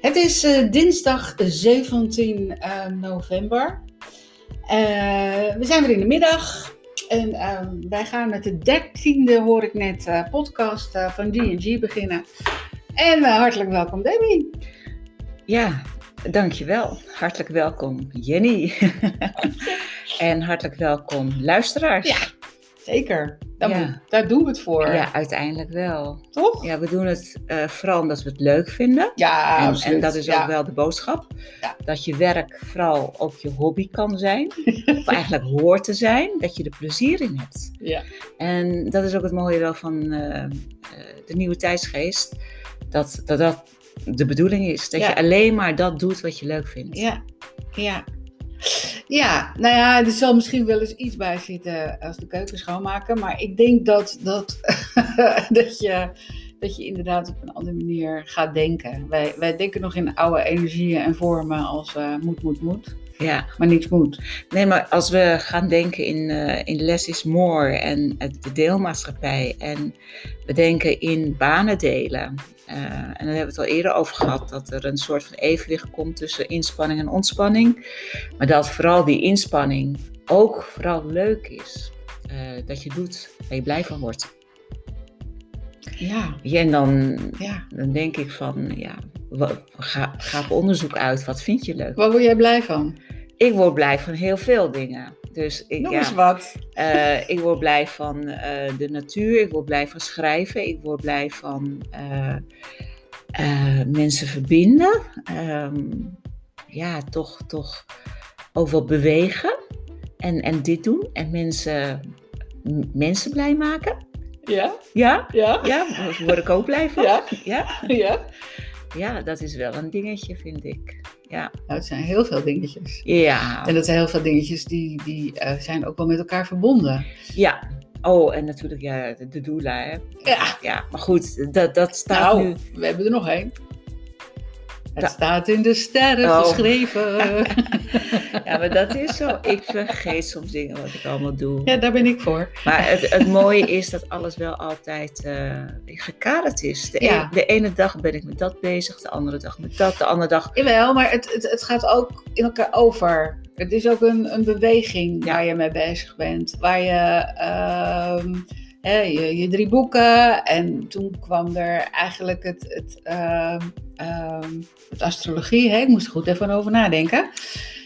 Het is eh, dinsdag 17 eh, november. Eh, we zijn weer in de middag. En eh, wij gaan met de dertiende, hoor ik net, eh, podcast van G&G beginnen. En hartelijk welkom Debbie. Ja, dankjewel. Hartelijk welkom Jenny. en hartelijk welkom luisteraars. Ja, zeker. Daar, Ja. daar doen we het voor. Ja, uiteindelijk wel. Toch? Ja, we doen het eh, vooral omdat we het leuk vinden. Ja, en, absoluut. en dat is Ja. ook wel de boodschap. Ja. Dat je werk vooral ook je hobby kan zijn. of eigenlijk hoort te zijn. Dat je er plezier in hebt. Ja. En dat is ook het mooie wel van eh, eh, de nieuwe tijdsgeest. Dat dat, dat de bedoeling is. Dat je alleen maar dat doet wat je leuk vindt. Ja, ja. Ja, nou ja, er zal misschien wel eens iets bij zitten als de keuken schoonmaken. Maar ik denk dat, dat, dat, je, dat je inderdaad op een andere manier gaat denken. Wij, wij denken nog in oude energieën en vormen als eh, moet, moet, moet. Ja. Maar niets moet. Nee, maar als we gaan denken in, eh, in less is more en de deelmaatschappij en we denken in banen delen. eh, en daar hebben we het al eerder over gehad, dat er een soort van evenwicht komt tussen inspanning en ontspanning. Maar dat vooral die inspanning ook vooral leuk is. eh, dat je doet waar je blij van wordt. Ja, Ja, en dan, ja. dan denk ik van, ja, ga, ga op onderzoek uit. Wat vind je leuk? Waar word jij blij van? Ik word blij van heel veel dingen. Dus ik, Noem ja, eens wat. Eh, ik word blij van eh, de natuur, ik word blij van schrijven, ik word blij van eh, mensen verbinden. Ehm, ja, toch, toch overal bewegen en, en dit doen en mensen, mensen blij maken. Ja, Ja, ja, ja, daar word ik ook blij van. Ja. ja, ja. Ja, dat is wel een dingetje, vind ik. Ja, Nou, het zijn heel veel dingetjes. ja, En dat zijn heel veel dingetjes die, die eh, zijn ook wel met elkaar verbonden. ja. Oh, en natuurlijk ja, de, de doula, hè. Ja, Ja, maar goed, dat, dat staat nou, nu... we hebben er nog één. Het Da- staat in de sterren Oh. geschreven. Ja, maar dat is zo. Ik vergeet soms dingen wat ik allemaal doe. ja, daar ben ik voor. Maar het, het mooie is dat alles wel altijd eh, gekaderd is. De, Ja. e- de ene dag ben ik met dat bezig, de andere dag met dat, de andere dag... Jawel, maar het, het, het gaat ook in elkaar over. Het is ook een, een beweging Ja. waar je mee bezig bent. Waar je, ehm, je, je drie boeken en toen kwam er eigenlijk het, het, ehm, ehm, het astrologie. Hè? Ik moest er goed even over nadenken.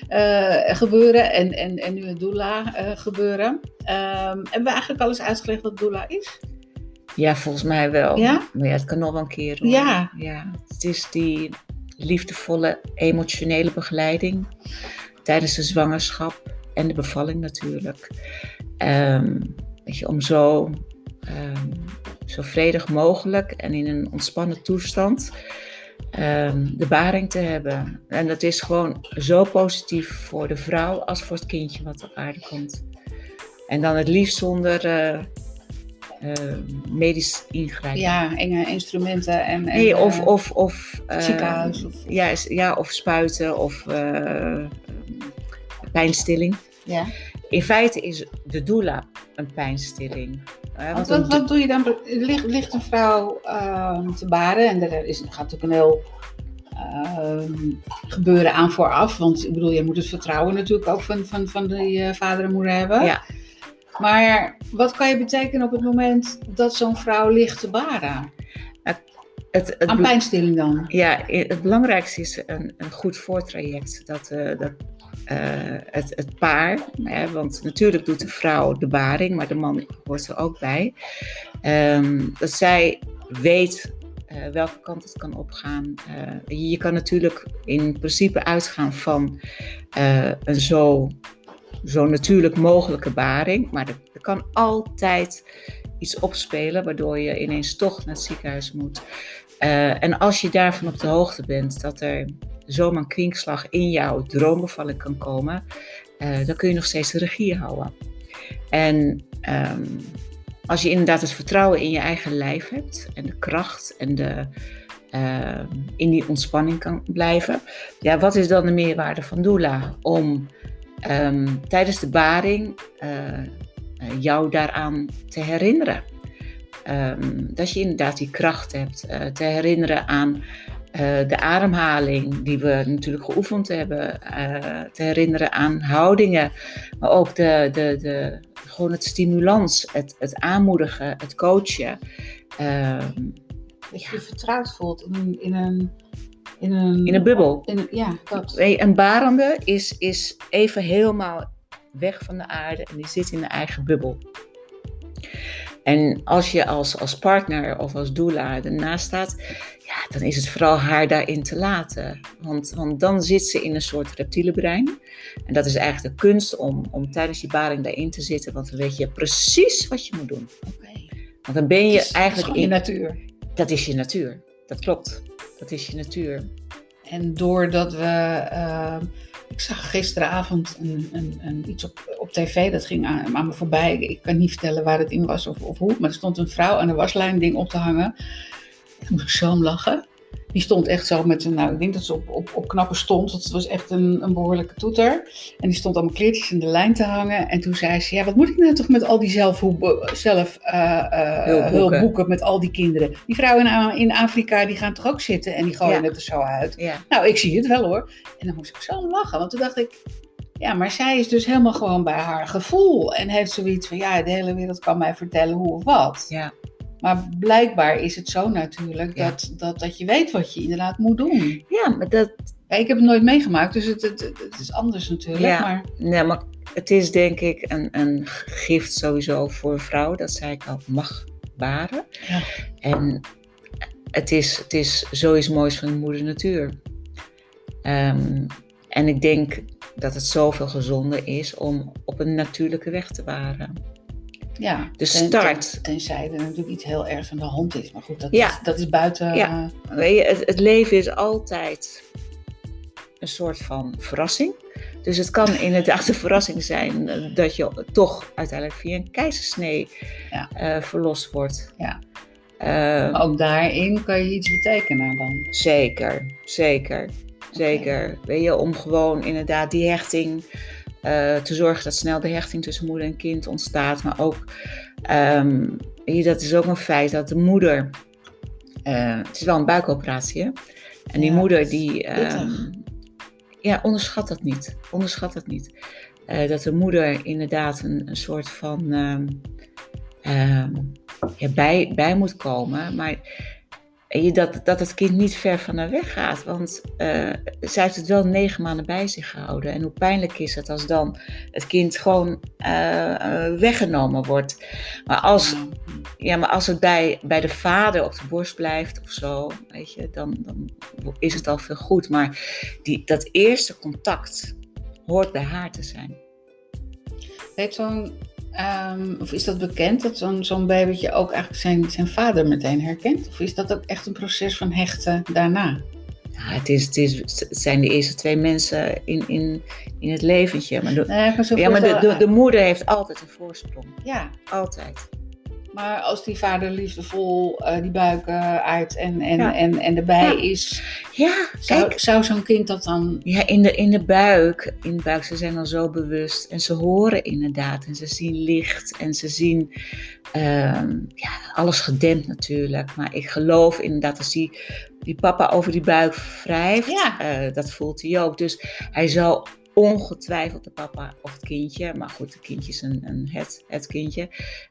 eh, gebeuren en, en, en nu het doula eh, gebeuren. Ehm, hebben we eigenlijk alles uitgelegd wat doula is? Ja, volgens mij wel. Ja? Maar ja, het kan nog wel een keer. hoor. Ja. ja. Het is die liefdevolle, emotionele begeleiding tijdens de zwangerschap en de bevalling natuurlijk. Ehm, weet je, om zo, ehm, zo vredig mogelijk en in een ontspannen toestand ehm, de baring te hebben. En dat is gewoon zo positief voor de vrouw als voor het kindje wat op aarde komt. En dan het liefst zonder eh, eh, medisch ingrijpen. Ja, enge instrumenten en... en Nee, of, eh, of, of ziekenhuis of- ja, ja, of spuiten of pijnstilling. ja. In feite is de doula een pijnstilling. Eh, Want wat, wat doe je dan? Ligt, ligt een vrouw ehm, te baren en er is, gaat natuurlijk een heel ehm, gebeuren aan vooraf. Want ik bedoel, je moet het vertrouwen natuurlijk ook van, van, van die eh, vader en moeder hebben. Ja. Maar wat kan je betekenen op het moment dat zo'n vrouw ligt te baren? het, het, Aan pijnstilling dan? ja, het belangrijkste is een, een goed voortraject. Dat, eh, dat het, het paar, hè, want natuurlijk doet de vrouw de baring, maar de man hoort er ook bij. Ehm, dat zij weet eh, welke kant het kan opgaan. Eh, je, kan natuurlijk in principe uitgaan van eh, een zo, zo natuurlijk mogelijke baring, maar er, er kan altijd iets opspelen waardoor je ineens toch naar het ziekenhuis moet. Eh, en als je daarvan op de hoogte bent dat er zomaar een kwinkslag in jouw droombevalling kan komen, eh, dan kun je nog steeds de regie houden. En ehm, als je inderdaad het vertrouwen in je eigen lijf hebt en de kracht en de, ehm, in die ontspanning kan blijven, ja, wat is dan de meerwaarde van doula? Om ehm, tijdens de baring eh, eh, jou daaraan te herinneren. Dat je inderdaad die kracht hebt, te herinneren aan Eh, de ademhaling, die we natuurlijk geoefend hebben, eh, te herinneren aan houdingen, maar ook de, de, de, gewoon het stimulans, het, het aanmoedigen, het coachen. Ehm, Dat je je vertrouwd voelt in een... In een, in een, in een bubbel. in ja, dat. Een barende is, is even helemaal weg van de aarde en die zit in de eigen bubbel. En als je als, als partner of als doula ernaast staat, ja, dan is het vooral haar daarin te laten. Want, want dan zit ze in een soort reptiele brein. En dat is eigenlijk de kunst om, om tijdens die baring daarin te zitten, want dan weet je precies wat je moet doen. Want dan ben je is- eigenlijk in. je natuur. Dat is je natuur. Dat klopt. Dat is je natuur. En doordat we. ehm, ik zag gisteravond een, een, een, iets op, op tv, dat ging aan, aan me voorbij. Ik kan niet vertellen waar het in was of, of hoe. Maar er stond een vrouw aan de waslijn ding op te hangen. Ik moest zo om lachen. Die stond echt zo met een, nou ik denk dat ze op, op, op knappen stond. Want het was echt een, een behoorlijke toeter. En die stond allemaal kleertjes in de lijn te hangen. En toen zei ze, ja wat moet ik nou toch met al die zelfhulpboeken zelf, Hulpboeken. hulpboeken met al die kinderen. Die vrouwen in, in Afrika die gaan toch ook zitten en die gooien Ja. het er zo uit. Ja. Nou, ik zie het wel hoor. En dan moest ik zo lachen, want toen dacht ik, ja, maar zij is dus helemaal gewoon bij haar gevoel. En heeft zoiets van, ja, de hele wereld kan mij vertellen hoe of wat. Ja. Maar blijkbaar is het zo natuurlijk Ja. dat, dat, dat je weet wat je inderdaad moet doen. ja, maar dat, Ja, ik heb het nooit meegemaakt, dus het, het, het is anders natuurlijk. Ja. Maar Nee, maar het is denk ik een, een gift sowieso voor een vrouw dat zij kan mag baren. Ja. En het is, het is zoiets moois van de moeder natuur. Ehm, en ik denk dat het zoveel gezonder is om op een natuurlijke weg te baren. Ja, De ten- start. ten- tenzij er natuurlijk iets heel ergs aan de hand is. Maar goed, dat, Ja. is, dat is buiten... Ja. Weet je, het, het leven is altijd een soort van verrassing. Dus het kan inderdaad een verrassing zijn eh, dat je toch uiteindelijk via een keizersnee Ja. eh, verlost wordt. Ja. Eh, Maar ook daarin kan je iets betekenen dan. Zeker, zeker, zeker. Weet je, om gewoon inderdaad die hechting eh, te zorgen dat snel de hechting tussen moeder en kind ontstaat. Maar ook, ehm, je, dat is ook een feit dat de moeder, eh, het is wel een buikoperatie, hè? En die Ja, moeder die, ehm, ja, onderschat dat niet. Onderschat dat niet. Eh, dat de moeder inderdaad een, een soort van ehm, ja, bij, bij moet komen. Maar dat, dat het kind niet ver van haar weg gaat. Want eh, zij heeft het wel negen maanden bij zich gehouden. En hoe pijnlijk is het als dan het kind gewoon eh, eh, weggenomen wordt. Maar als, Ja. maar als het bij, bij de vader op de borst blijft of zo, weet je, dan, dan is het al veel goed. Maar die, dat eerste contact hoort bij haar te zijn. Weet zo'n, ehm, of is dat bekend dat zo'n zo'n babytje ook eigenlijk zijn, zijn vader meteen herkent? Of is dat ook echt een proces van hechten daarna? Ja, het, is, het, is, het zijn de eerste twee mensen in, in, in het leventje. Maar de, Nee, zo ja, maar de, de moeder heeft altijd een voorsprong. ja, Altijd. Maar als die vader liefdevol eh, die buik eh, uit en, en, Ja. en, en erbij Ja. is, Ja, zou, kijk. zou zo'n kind dat dan... Ja, in de, in de buik. In de buik, ze zijn al zo bewust. En ze horen inderdaad. En ze zien licht. En ze zien ehm, ja, alles gedempt natuurlijk. Maar ik geloof inderdaad als die, die papa over die buik wrijft. Ja. eh, dat voelt hij ook. Dus hij zal ongetwijfeld de papa of het kindje. Maar goed, het kindje is een, een het, het kindje.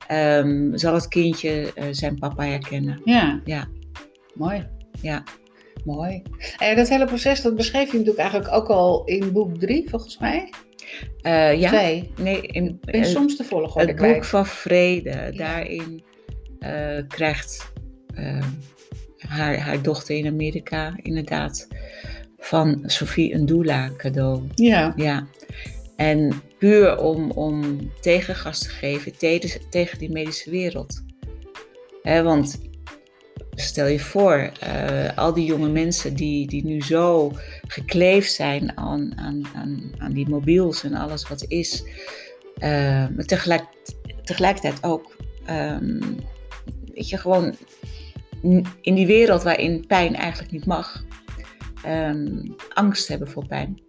ehm, zal het kindje eh, zijn papa herkennen. Ja. Ja. Mooi. Ja. Mooi. En dat hele proces, dat beschreef je natuurlijk eigenlijk ook al in boek drie, volgens mij. Eh, ja. Twee. Nee, in, ben eh, soms de volgorde Het kwijt. boek van vrede, daarin eh, krijgt eh, haar, haar dochter in Amerika inderdaad van Sophie een doula cadeau. Ja. Ja. En puur om, om tegengas te geven tegen, tegen die medische wereld. Want stel je voor, eh, al die jonge mensen die, die nu zo gekleefd zijn aan, aan, aan, aan die mobiels en alles wat is. eh, maar tegelijk, tegelijkertijd ook, ehm, weet je, gewoon in die wereld waarin pijn eigenlijk niet mag, ehm, angst hebben voor pijn.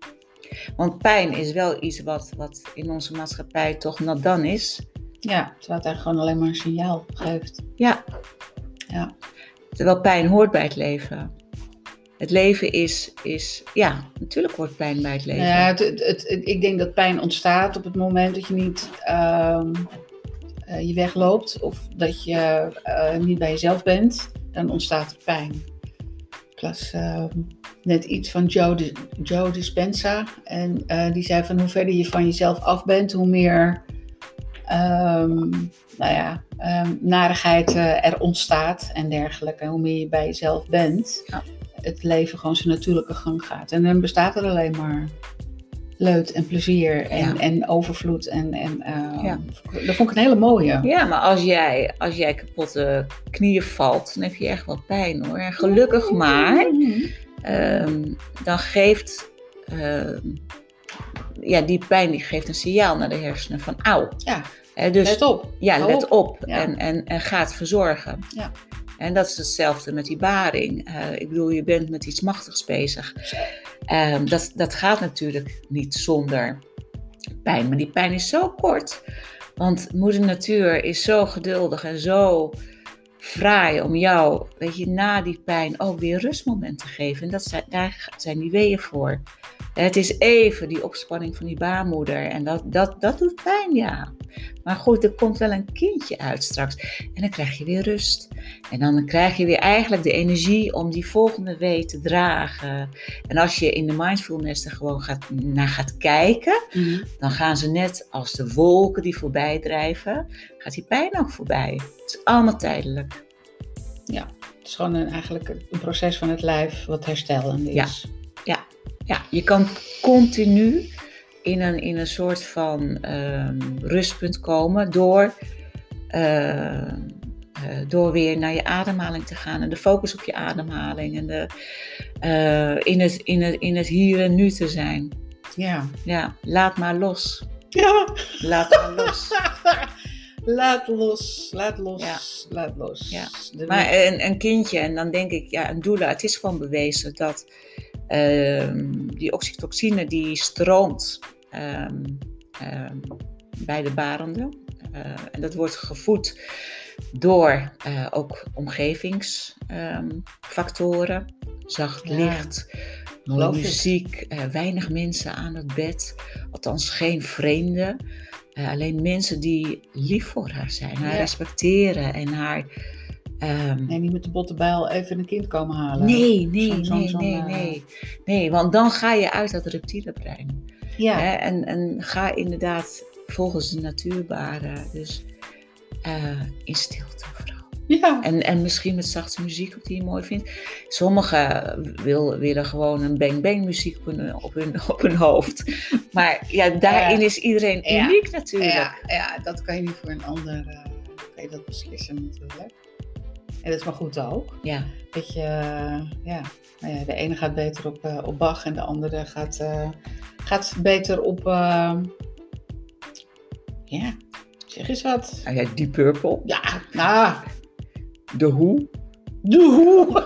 Want pijn is wel iets wat, wat in onze maatschappij toch not dan is. Ja, terwijl het eigenlijk gewoon alleen maar een signaal geeft. Ja. Ja. Terwijl pijn hoort bij het leven. het leven is, is, ja, natuurlijk wordt pijn bij het leven. Ja, het, het, het- ik denk dat pijn ontstaat op het moment dat je niet ehm, eh, je wegloopt of dat je eh, niet bij jezelf bent, dan ontstaat er pijn. Ik las ehm, net iets van Joe, Di- Joe Dispenza en eh, die zei van hoe verder je van jezelf af bent, hoe meer ehm, nou ja, ehm, narigheid eh, er ontstaat en dergelijke. Hoe meer je bij jezelf bent, Ja. het leven gewoon zijn natuurlijke gang gaat. En dan bestaat er alleen maar leut en plezier en, Ja. en overvloed. En, en, ehm, Ja. Dat vond ik een hele mooie. Ja, maar als jij, als jij kapotte knieën valt, dan heb je echt wel pijn hoor. En gelukkig maar, ehm, dan geeft ehm, ja, die pijn die geeft een signaal naar de hersenen van auw. Ja, dus let op. ja, Hou let op Ja. en, en, en ga het verzorgen. Ja. En dat is hetzelfde met die baring. Eh, ik bedoel, je bent met iets machtigs bezig. Ehm, dat, dat gaat natuurlijk niet zonder pijn. Maar die pijn is zo kort. Want moeder natuur is zo geduldig en zo fraai om jou, weet je, na die pijn ook weer rustmoment te geven. En dat zijn, daar zijn die weeën voor. Het is even die opspanning van die baarmoeder. En dat, dat, dat doet pijn, ja. Maar goed, er komt wel een kindje uit straks. En dan krijg je weer rust. En dan krijg je weer eigenlijk de energie om die volgende wee te dragen. En als je in de mindfulness er gewoon gaat, naar gaat kijken, Mhm. dan gaan ze net als de wolken die voorbij drijven, gaat die pijn ook voorbij. Het is allemaal tijdelijk. Het is gewoon een, eigenlijk een proces van het lijf wat herstellend is. Ja, je kan continu in een, in een soort van ehm, rustpunt komen door, eh, eh, door weer naar je ademhaling te gaan en de focus op je ademhaling en de, eh, in, het, in, het, in het hier en nu te zijn. Ja. Ja, laat maar los. ja. Laat maar los. laat los, laat los, Ja. laat los. Ja. Maar een, een kindje, en dan denk ik, ja, een doula, het is gewoon bewezen dat die oxytocine die stroomt ehm, ehm, bij de barenden. Eh, en dat wordt gevoed door eh, ook omgevingsfactoren. Zacht Ja. licht, muziek, eh, weinig mensen aan het bed. Althans geen vreemden. Alleen mensen die lief voor haar zijn, haar Ja. respecteren en haar. Ehm, Nee, niet met de botte bijl even een kind komen halen. nee, nee, nee, nee, eh, nee. Nee, want dan ga je uit dat reptiele brein. Ja, Hè? En, en ga inderdaad volgens de natuur baren. Dus eh, in stilte vooral. ja. En, en misschien met zachte muziek ook die je mooi vindt. Sommigen wil, willen gewoon een bang-bang muziek op hun, op, hun, op hun hoofd. Maar ja, daarin Ja. is iedereen Ja. uniek natuurlijk. ja, ja, dat kan je niet voor een ander eh, kan je dat beslissen natuurlijk. En dat is maar goed ook. Ja. Dat je, eh, ja, nou ja, de ene gaat beter op, eh, op Bach en de andere gaat, eh, gaat beter op, ja, zeg eens wat. Nou ja, Deep Purple, Ja, nou, The Who. de hoe.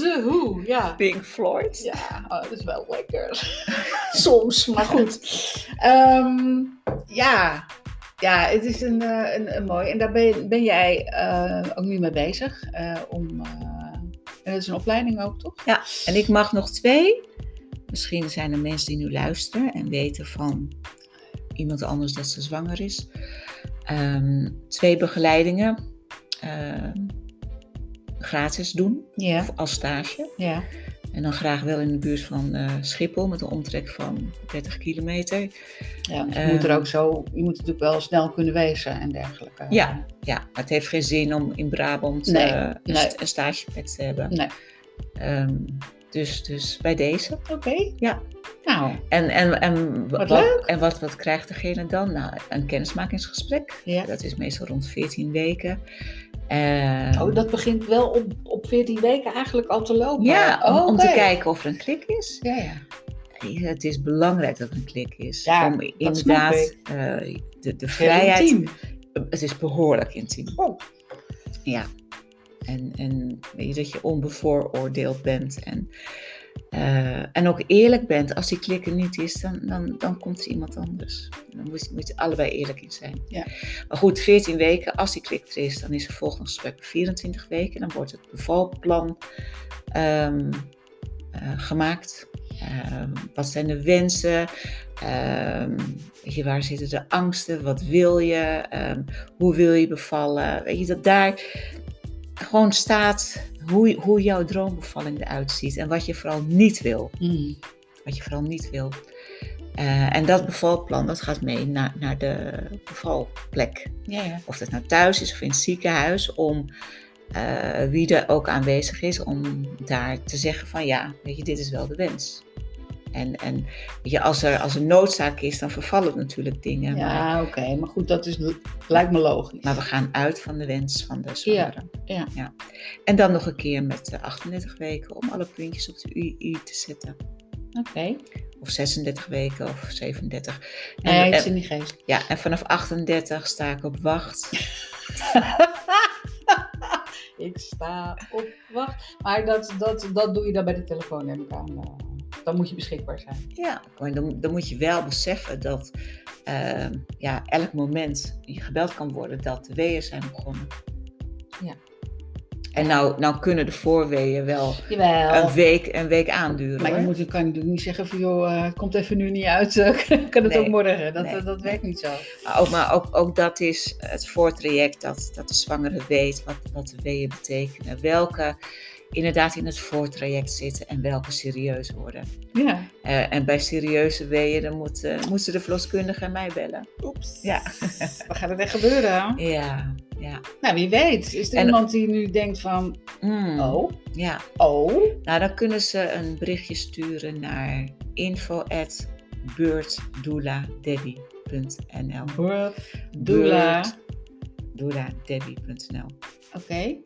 de hoe, ja. Pink Floyd. Ja, oh, dat is wel lekker. Soms, maar goed. Ehm, ja. Ja, het is een, eh, een, een mooi. En daar ben, ben jij eh, ook nu mee bezig. eh, om, en dat is een opleiding ook, toch? Ja, en ik mag nog twee. Misschien zijn er mensen die nu luisteren en weten van iemand anders dat ze zwanger is. Ehm, twee begeleidingen gratis doen Ja. of als stage. Ja. En dan graag wel in de buurt van eh, Schiphol met een omtrek van 30 kilometer. ja je Ehm. moet er ook zo, je moet natuurlijk wel snel kunnen wezen en dergelijke. Ja, ja, maar het heeft geen zin om in Brabant Nee, eh, een, nee. st- een stageplek te hebben. Nee. Ehm, dus, dus bij deze. Oké. Ja. Nou, En, en, en, Wat en wat, wat krijgt degene dan? Nou, een kennismakingsgesprek. ja. Dat is meestal rond 14 weken. Oh, dat begint wel op, op 14 weken eigenlijk al te lopen. ja, om, Oh, om te oké. kijken of er een klik is. Ja, ja. Het is belangrijk dat er een klik is. Ja, om inderdaad eh, de, de vrijheid. intiem. Het is behoorlijk intiem. Oh. Ja. En, en weet je, dat je onbevooroordeeld bent. En eh, en ook eerlijk bent, als die klik er niet is, dan, dan, dan komt er iemand anders. Dan moet, moet je allebei eerlijk in zijn. Ja. Maar goed, 14 weken, als die klik er is, dan is er volgende gesprek 24 weken. Dan wordt het bevalplan ehm, eh, gemaakt. Ehm, wat zijn de wensen? Ehm, weet je, waar zitten de angsten? Wat wil je? hoe wil je bevallen? Weet je, dat daar gewoon staat hoe, hoe jouw droombevalling eruit ziet en wat je vooral niet wil. Mm. Wat je vooral niet wil. Eh, en dat bevalplan, dat gaat mee naar, naar de bevalplek. Ja, ja. Of dat nou thuis is of in het ziekenhuis, om uh, wie er ook aanwezig is, om daar te zeggen van ja, weet je, dit is wel de wens. En, en je, als, er, als er noodzaak is, dan vervallen natuurlijk dingen. Ja, oké. Maar goed, dat is, lijkt me logisch. Maar we gaan uit van de wens van de zwangere. Ja, ja. En dan nog een keer met 38 weken om alle puntjes op de UI te zetten. Oké. Of 36 weken of 37. En, nee, het is in die geest. Ja, en vanaf 38 sta ik op wacht. ik sta op wacht. Maar dat, dat, dat doe je dan bij de telefoon, neem ik aan. Eh dan moet je beschikbaar zijn. Ja, maar dan, dan moet je wel beseffen dat uh, ja, elk moment je gebeld kan worden dat de weeën zijn begonnen. Ja. En nou, nou kunnen de voorweeën wel Jawel. een week, een week aanduren. Maar je moet, kan natuurlijk niet zeggen van joh, uh, komt even nu niet uit, kan het ook morgen. Dat, nee, dat werkt niet zo. Maar, ook, maar ook, ook dat is het voortraject, dat, dat de zwangere weet wat, wat de weeën betekenen. Welke inderdaad in het voortraject zitten en welke serieus worden. Ja. Uh, en bij serieuze weeën, dan moet, uh, moeten de verloskundige mij bellen. Oeps. Ja. Wat gaat er echt gebeuren? Ja, ja. Nou, wie weet. Is er en, iemand die nu denkt van, mm, oh, ja. oh. Nou, dan kunnen ze een berichtje sturen naar info at beurtdouladebbie.nl Oké. Okay.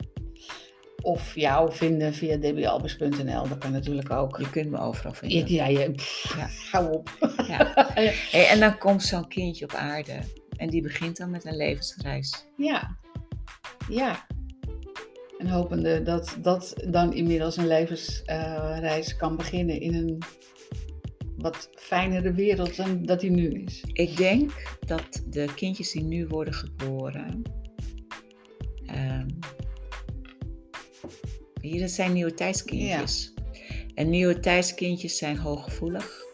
Of jou vinden via debbiealbers.nl. Dat kan natuurlijk ook. Je kunt me overal vinden. Ja, je, pff, ja. hou op. Ja. Hey, en dan komt zo'n kindje op aarde. En die begint dan met een levensreis. Ja. Ja. En hopende dat dat dan inmiddels een levensreis uh, kan beginnen in een wat fijnere wereld dan dat die nu is. Ik denk dat de kindjes die nu worden geboren. Um, hier, dat zijn nieuwe tijdskindjes. Ja. En nieuwe tijdskindjes zijn hooggevoelig,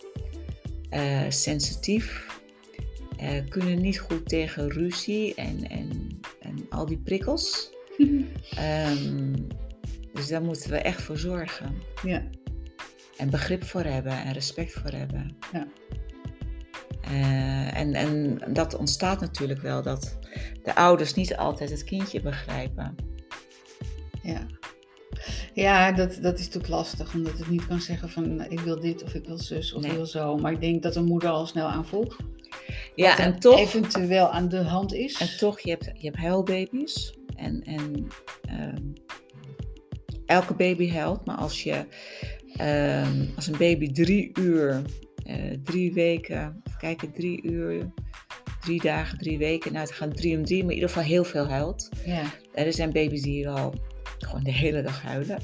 uh, sensitief, uh, kunnen niet goed tegen ruzie en, en, en al die prikkels. um, dus daar moeten we echt voor zorgen. Ja. En begrip voor hebben en respect voor hebben. Ja. Uh, en, en dat ontstaat natuurlijk wel dat de ouders niet altijd het kindje begrijpen. Ja. Ja, dat, dat is natuurlijk lastig, omdat het niet kan zeggen van ik wil dit of ik wil zus of ik wil zo. Maar ik denk dat een moeder al snel aanvoelt. Ja, en toch. Eventueel aan de hand is. En toch, je hebt, je hebt huilbaby's. En, en uh, elke baby huilt, maar als je. Uh, als een baby drie uur, uh, drie weken, even kijken, drie uur, drie dagen, drie weken, nou het gaat drie om drie, maar in ieder geval heel veel huilt. Ja. Er zijn baby's die al gewoon de hele dag huilen.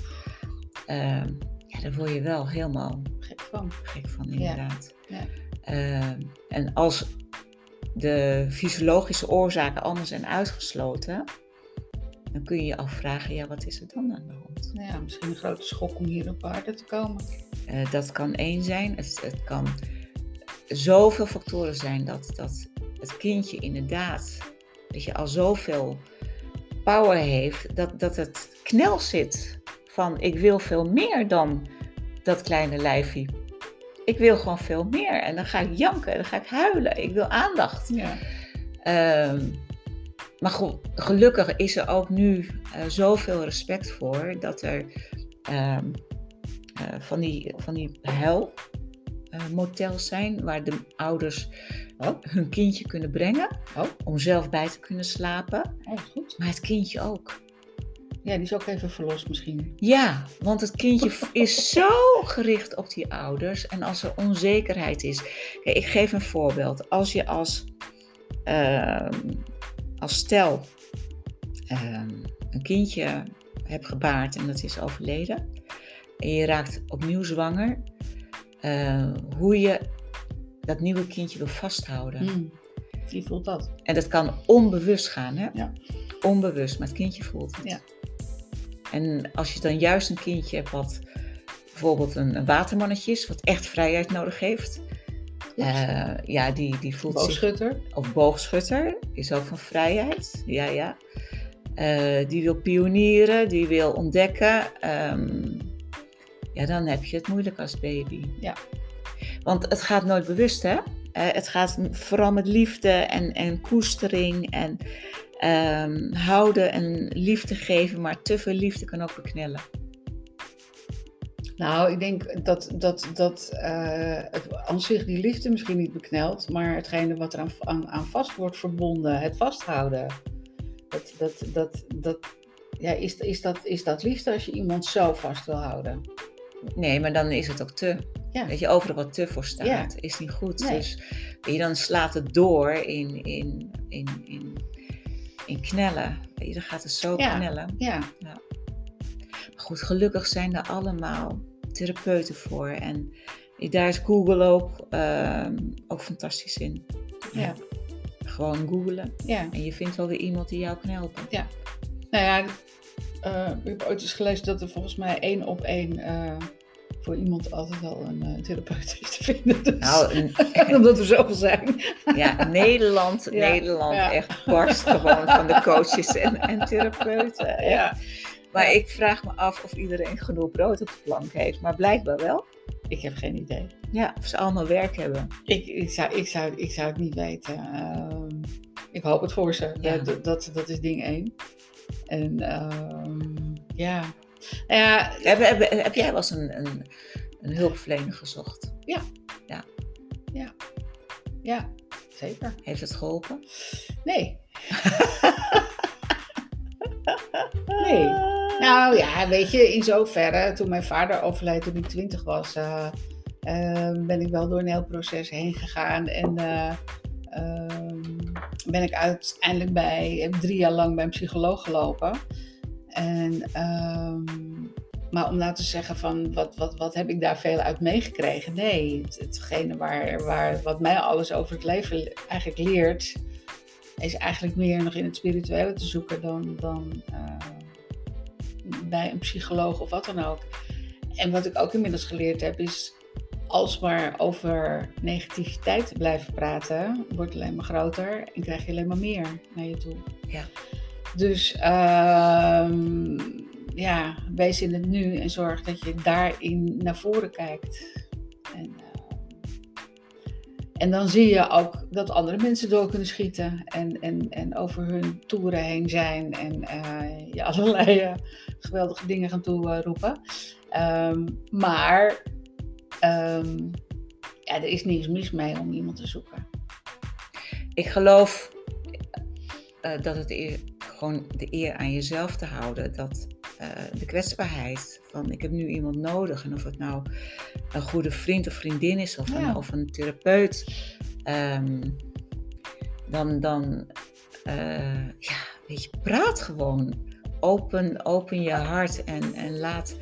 Uh, ja, daar word je wel helemaal gek van. Gek van, inderdaad. Ja. Ja. Uh, en als de fysiologische oorzaken allemaal zijn uitgesloten, dan kun je je afvragen, ja, wat is er dan aan de hand? Nou ja, misschien een grote schok om hier op aarde te komen. Uh, dat kan één zijn. Het, het kan zoveel factoren zijn dat, dat het kindje inderdaad, dat je al zoveel power heeft, dat, dat het knel zit van ik wil veel meer dan dat kleine lijfje. Ik wil gewoon veel meer. En dan ga ik janken, dan ga ik huilen. Ik wil aandacht. Ja. Um, maar gelukkig is er ook nu uh, zoveel respect voor dat er um, uh, van die, van die huilmotels zijn waar de ouders oh. hun kindje kunnen brengen oh. om zelf bij te kunnen slapen. Oh, goed. Maar het kindje ook. Ja, die is ook even verlost misschien. Ja, want het kindje is zo gericht op die ouders. En als er onzekerheid is. Kijk, ik geef een voorbeeld. Als je als, uh, als stel uh, een kindje hebt gebaard en dat is overleden. en je raakt opnieuw zwanger, eh, hoe je dat nieuwe kindje wil vasthouden. Mm. Wie voelt dat? En dat kan onbewust gaan, hè? Ja. Onbewust, maar het kindje voelt het. Ja. En als je dan juist een kindje hebt wat bijvoorbeeld een, een watermannetje is, wat echt vrijheid nodig heeft. eh, ja, die, die voelt zich Boogschutter. of boogschutter, is ook van vrijheid. Ja, ja. Eh, die wil pionieren, die wil ontdekken. Ehm, ja, dan heb je het moeilijk als baby. Ja. Want het gaat nooit bewust, hè? Eh, het gaat vooral met liefde en, en koestering en ehm, houden en liefde geven. Maar te veel liefde kan ook beknellen. Nou, ik denk dat, dat, dat eh, het aan zich die liefde misschien niet beknelt, maar hetgene wat er aan, aan, aan vast wordt verbonden, het vasthouden. Dat, dat, dat, dat, ja, is, is, dat, is dat liefde als je iemand zo vast wil houden? Nee, maar dan is het ook te. Ja. Weet je, overal wat te voor staat, Ja. is niet goed. Nee. Dus je, dan slaat het door in, in, in, in, in knellen. Weet je, dan gaat het zo Ja. knellen. Ja, Maar goed, gelukkig zijn er allemaal therapeuten voor. En daar is Google ook, ehm, ook fantastisch in. ja, Gewoon googlen. ja. En je vindt wel weer iemand die jou kan helpen. Nou ja, eh, ik heb ooit eens gelezen dat er volgens mij één op één eh, voor iemand altijd wel een eh, therapeut is te vinden. Dus, Nou, een- omdat we zoveel zijn. Ja, Nederland, Ja, Nederland ja. echt barst gewoon van de coaches en, en therapeuten. Ja. Maar ik vraag me af of iedereen genoeg brood op de plank heeft. Maar blijkbaar wel. Ik heb geen idee. Ja, of ze allemaal werk hebben. Ik, ik, zou, ik, zou, ik zou het niet weten. Ehm, ik hoop het voor ze. Ja. Dat, dat, dat is ding één. En ehm, ja. Nou ja, Heb, heb, heb jij wel eens een, een, een hulpverlener gezocht? ja, zeker. Heeft het geholpen? Nee. nee. Nou ja, weet je, in zoverre, toen mijn vader overleed toen ik twintig was, eh, eh, ben ik wel door een heel proces heen gegaan. En eh, ehm, ben ik uiteindelijk bij, heb drie jaar lang bij een psycholoog gelopen. En, ehm, maar om nou te zeggen van, wat, wat, wat heb ik daar veel uit meegekregen? Nee, het, hetgene waar, waar, wat mij alles over het leven eigenlijk leert, is eigenlijk meer nog in het spirituele te zoeken dan, dan eh, bij een psycholoog of wat dan ook. En wat ik ook inmiddels geleerd heb is, als maar over negativiteit te blijven praten, wordt het alleen maar groter en krijg je alleen maar meer naar je toe. Ja. Dus ehm, ja, wees in het nu en zorg dat je daarin naar voren kijkt. En, ehm, en dan zie je ook dat andere mensen door kunnen schieten en, en, en over hun toeren heen zijn en eh, je allerlei eh, geweldige dingen gaan toeroepen. Ehm, maar ehm, ja, er is niets mis mee om iemand te zoeken. Ik geloof eh, dat het eer, gewoon de eer aan jezelf te houden. Dat eh, de kwetsbaarheid van ik heb nu iemand nodig. En of het nou een goede vriend of vriendin is of, Ja. een, of een therapeut. ehm, dan, dan eh, ja, weet je, praat gewoon. Open, open je hart en, en laat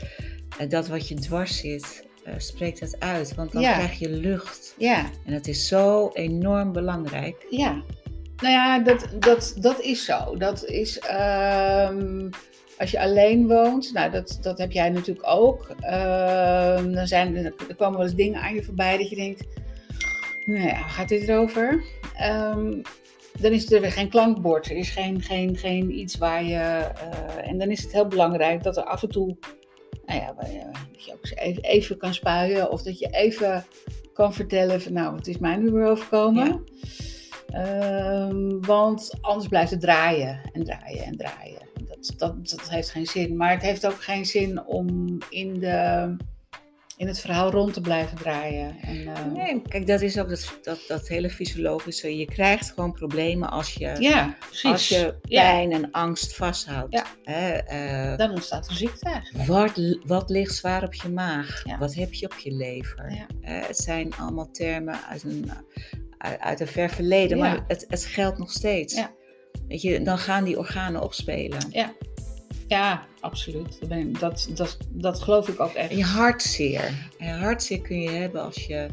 dat wat je dwars zit, eh spreek dat uit. Want dan Ja. krijg je lucht. Ja, En dat is zo enorm belangrijk. Ja, nou ja, dat, dat, dat is zo. Dat is ehm, als je alleen woont, nou dat, dat heb jij natuurlijk ook. Ehm, dan zijn er, er komen wel eens dingen aan je voorbij dat je denkt, nou ja, gaat dit erover? Ehm, dan is er weer geen klankbord, er is geen, geen, geen iets waar je. eh, en dan is het heel belangrijk dat er af en toe, nou ja, dat je ook eens even, kan spuien of dat je even kan vertellen van, nou, wat is mij nu weer overkomen? Ja. Ehm, want anders blijft het draaien en draaien en draaien. Dat, dat, dat heeft geen zin. Maar het heeft ook geen zin om in, de, in het verhaal rond te blijven draaien. En, eh, Nee, kijk, dat is ook dat, dat, dat hele fysiologische. Je krijgt gewoon problemen als je, Ja, als je Ja. pijn en angst vasthoudt. Ja. Hè, eh, Dan ontstaat er ziekte eigenlijk. wat, wat ligt zwaar op je maag? Wat heb je op je lever? Het zijn allemaal termen uit een, uit, uit een ver verleden, maar het, het geldt nog steeds. Ja. Weet je, dan gaan die organen opspelen. Ja. Ja, absoluut. Dat, ben dat, dat, dat geloof ik ook echt. Je hartzeer. Hartzeer kun je hebben als je,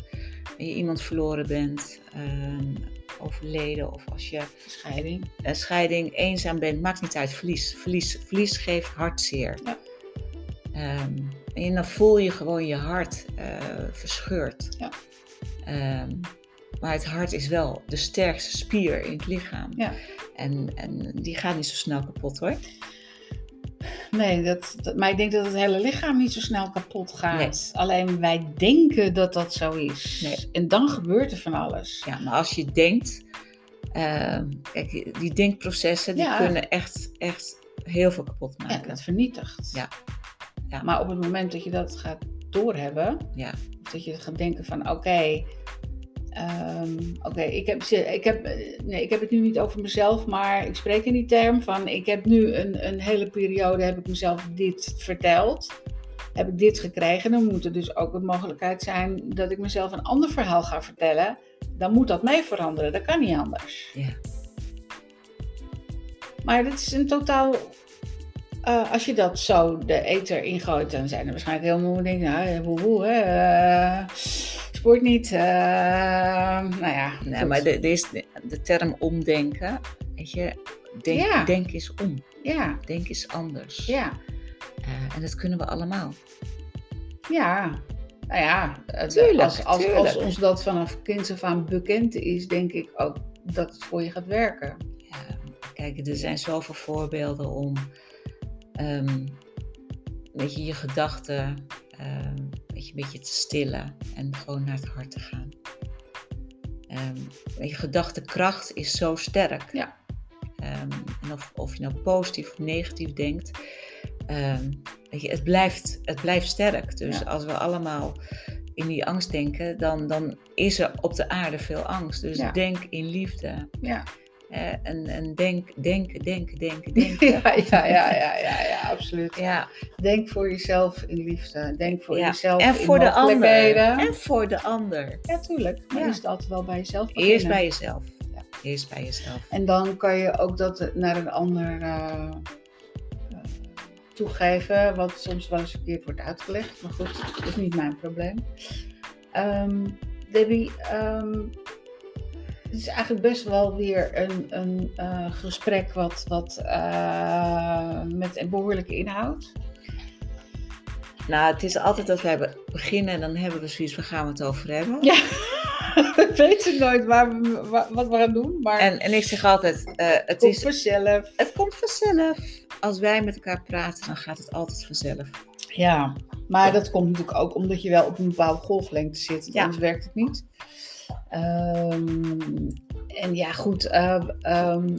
je iemand verloren bent, ehm, overleden of als je Scheiding. een scheiding, eenzaam bent, maakt niet uit. Verlies, verlies, verlies geeft hartzeer. Ja. Ehm, en dan voel je gewoon je hart eh, verscheurd. Ja. Ehm, maar het hart is wel de sterkste spier in het lichaam. Ja. En, en die gaat niet zo snel kapot hoor. Nee, dat, dat- maar ik denk dat het hele lichaam niet zo snel kapot gaat. Alleen wij denken dat dat zo is. Nee. En dan gebeurt er van alles. Ja, maar als je denkt, ehm, kijk, die denkprocessen die Ja. kunnen echt, echt heel veel kapot Ja, maken. dat vernietigt. Ja. Ja. Maar op het moment dat je dat gaat doorhebben, Ja. dat je gaat denken van oké, ehm, oké, ik, heb, ze- ik, heb, eh, nee, ik heb het nu niet over mezelf, maar ik spreek in die term van ik heb nu een, een hele periode, heb ik mezelf dit verteld. Heb ik dit gekregen, dan moet er dus ook een mogelijkheid zijn dat ik mezelf een ander verhaal ga vertellen. Dan moet dat mee veranderen, dat kan niet anders. Ja. Maar dit is een totaal. eh, als je dat zo de ether ingooit, dan zijn er waarschijnlijk heel veel dingen. Nou, eh, woe, woe, hè, sport niet. eh, nou ja. Nee, goed. maar de, de, is de, term omdenken, weet je, denk, Ja. denk is om, Ja, denk is anders. ja, Eh, en dat kunnen we allemaal. ja. Nou ja, het- Tuurlijk, als, als, als ons dat vanaf kinds af aan bekend is, denk ik ook dat het voor je gaat werken. Ja, kijk, er zijn zoveel voorbeelden om ehm, weet je, je gedachten ehm, je, een beetje te stillen en gewoon naar het hart te gaan. Weet je, gedachtekracht is zo sterk. Ja. Ehm, en of, of je nou positief of negatief denkt, ehm, weet je, het, blijft, het blijft sterk. Dus Ja. als we allemaal in die angst denken, dan, dan is er op de aarde veel angst. Dus Ja. denk in liefde. Ja, en, en denk, denken, denken, denken, denken. ja, ja, ja, ja, ja, ja, absoluut. ja, Denk voor jezelf in liefde. Denk voor jezelf En in voor de ander. En voor de ander. Ja, tuurlijk. Maar is altijd wel bij jezelf. Eerst bij jezelf. Ja. Eerst bij jezelf. En dan kan je ook dat naar een ander eh, toegeven, wat soms wel eens verkeerd wordt uitgelegd. Maar goed, dat is niet mijn probleem. Ehm, Debbie, ehm, het is eigenlijk best wel weer een, een eh, gesprek wat, wat eh, met een behoorlijke inhoud. Nou, het is altijd dat wij beginnen en dan hebben we zoiets, waar gaan we het over hebben? Ja, we weten nooit waar we, wa- wat we gaan doen, maar En, en ik zeg altijd, eh, het, het komt is, vanzelf. het komt vanzelf. Als wij met elkaar praten, dan gaat het altijd vanzelf. Ja, maar dat komt natuurlijk ook omdat je wel op een bepaalde golflengte zit. Ja. Anders werkt het niet. Ehm, en ja, goed. eh, ehm,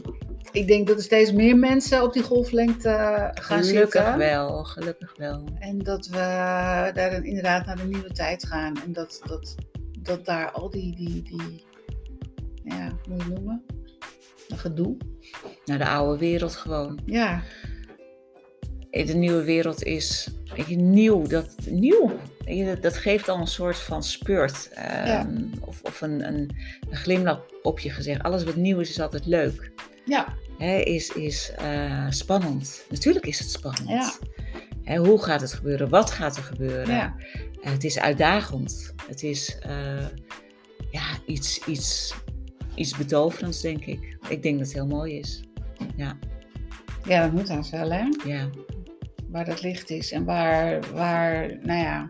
ik denk dat er steeds meer mensen op die golflengte gaan Gelukkig zitten. wel, gelukkig wel. En dat we daar dan inderdaad naar de nieuwe tijd gaan. En dat, dat, dat daar al die, die, die ja, hoe moet je het noemen? Een gedoe. Naar de oude wereld gewoon. Ja, de nieuwe wereld is nieuw. Dat, nieuw. Dat, geeft al een soort van spurt. ehm, Ja. Of, of een, een, een glimlach op je gezicht. Alles wat nieuw is, is altijd leuk. ja, is is eh, spannend. Natuurlijk is het spannend. Ja. Hoe gaat het gebeuren? Wat gaat er gebeuren? ja. Eh, het is uitdagend. Het is eh, ja, iets, iets, iets betoverends, denk ik. Ik denk dat het heel mooi is. Ja, Ja, dat moet haast wel, hè? ja. waar dat licht is en waar, waar, nou ja,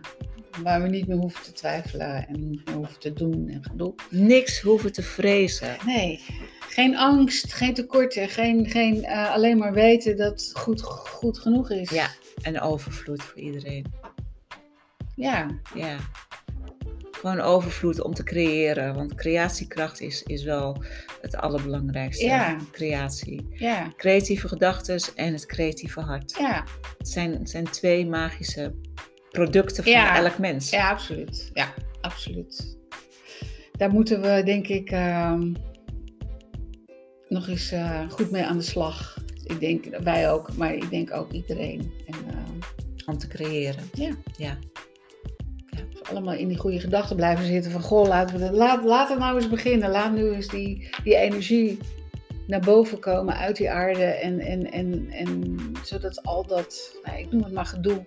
waar we niet meer hoeven te twijfelen en niet meer hoeven te doen en gedoe. Niks hoeven te vrezen. Nee, geen angst, geen tekorten, geen, geen eh, alleen maar weten dat goed, goed genoeg is. Ja, en overvloed voor iedereen. Ja, Ja. Gewoon overvloed om te creëren. Want creatiekracht is, is wel het allerbelangrijkste. Ja. Creatie. ja, Creatieve gedachten en het creatieve hart. ja, Het zijn, het zijn twee magische producten van Ja. elk mens. ja, absoluut. Ja, absoluut. Daar moeten we denk ik ehm, nog eens eh, goed mee aan de slag. Ik denk wij ook, maar ik denk ook iedereen. En, ehm, Om te creëren. Ja. Ja. We allemaal in die goede gedachten blijven zitten van goh, laten we dat, laat, laat het nou eens beginnen. Laat nu eens die, die energie naar boven komen uit die aarde. En, en, en, en zodat al dat, nou, ik noem het maar gedoe,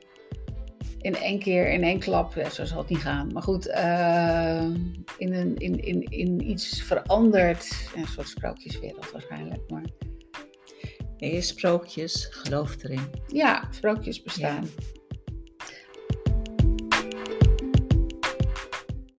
in één keer, in één klap, ja, zo zal het niet gaan. Maar goed, uh, in, een, in, in, in iets verandert. Een soort sprookjeswereld waarschijnlijk. Maar... Nee, sprookjes, geloof erin. Ja, sprookjes bestaan.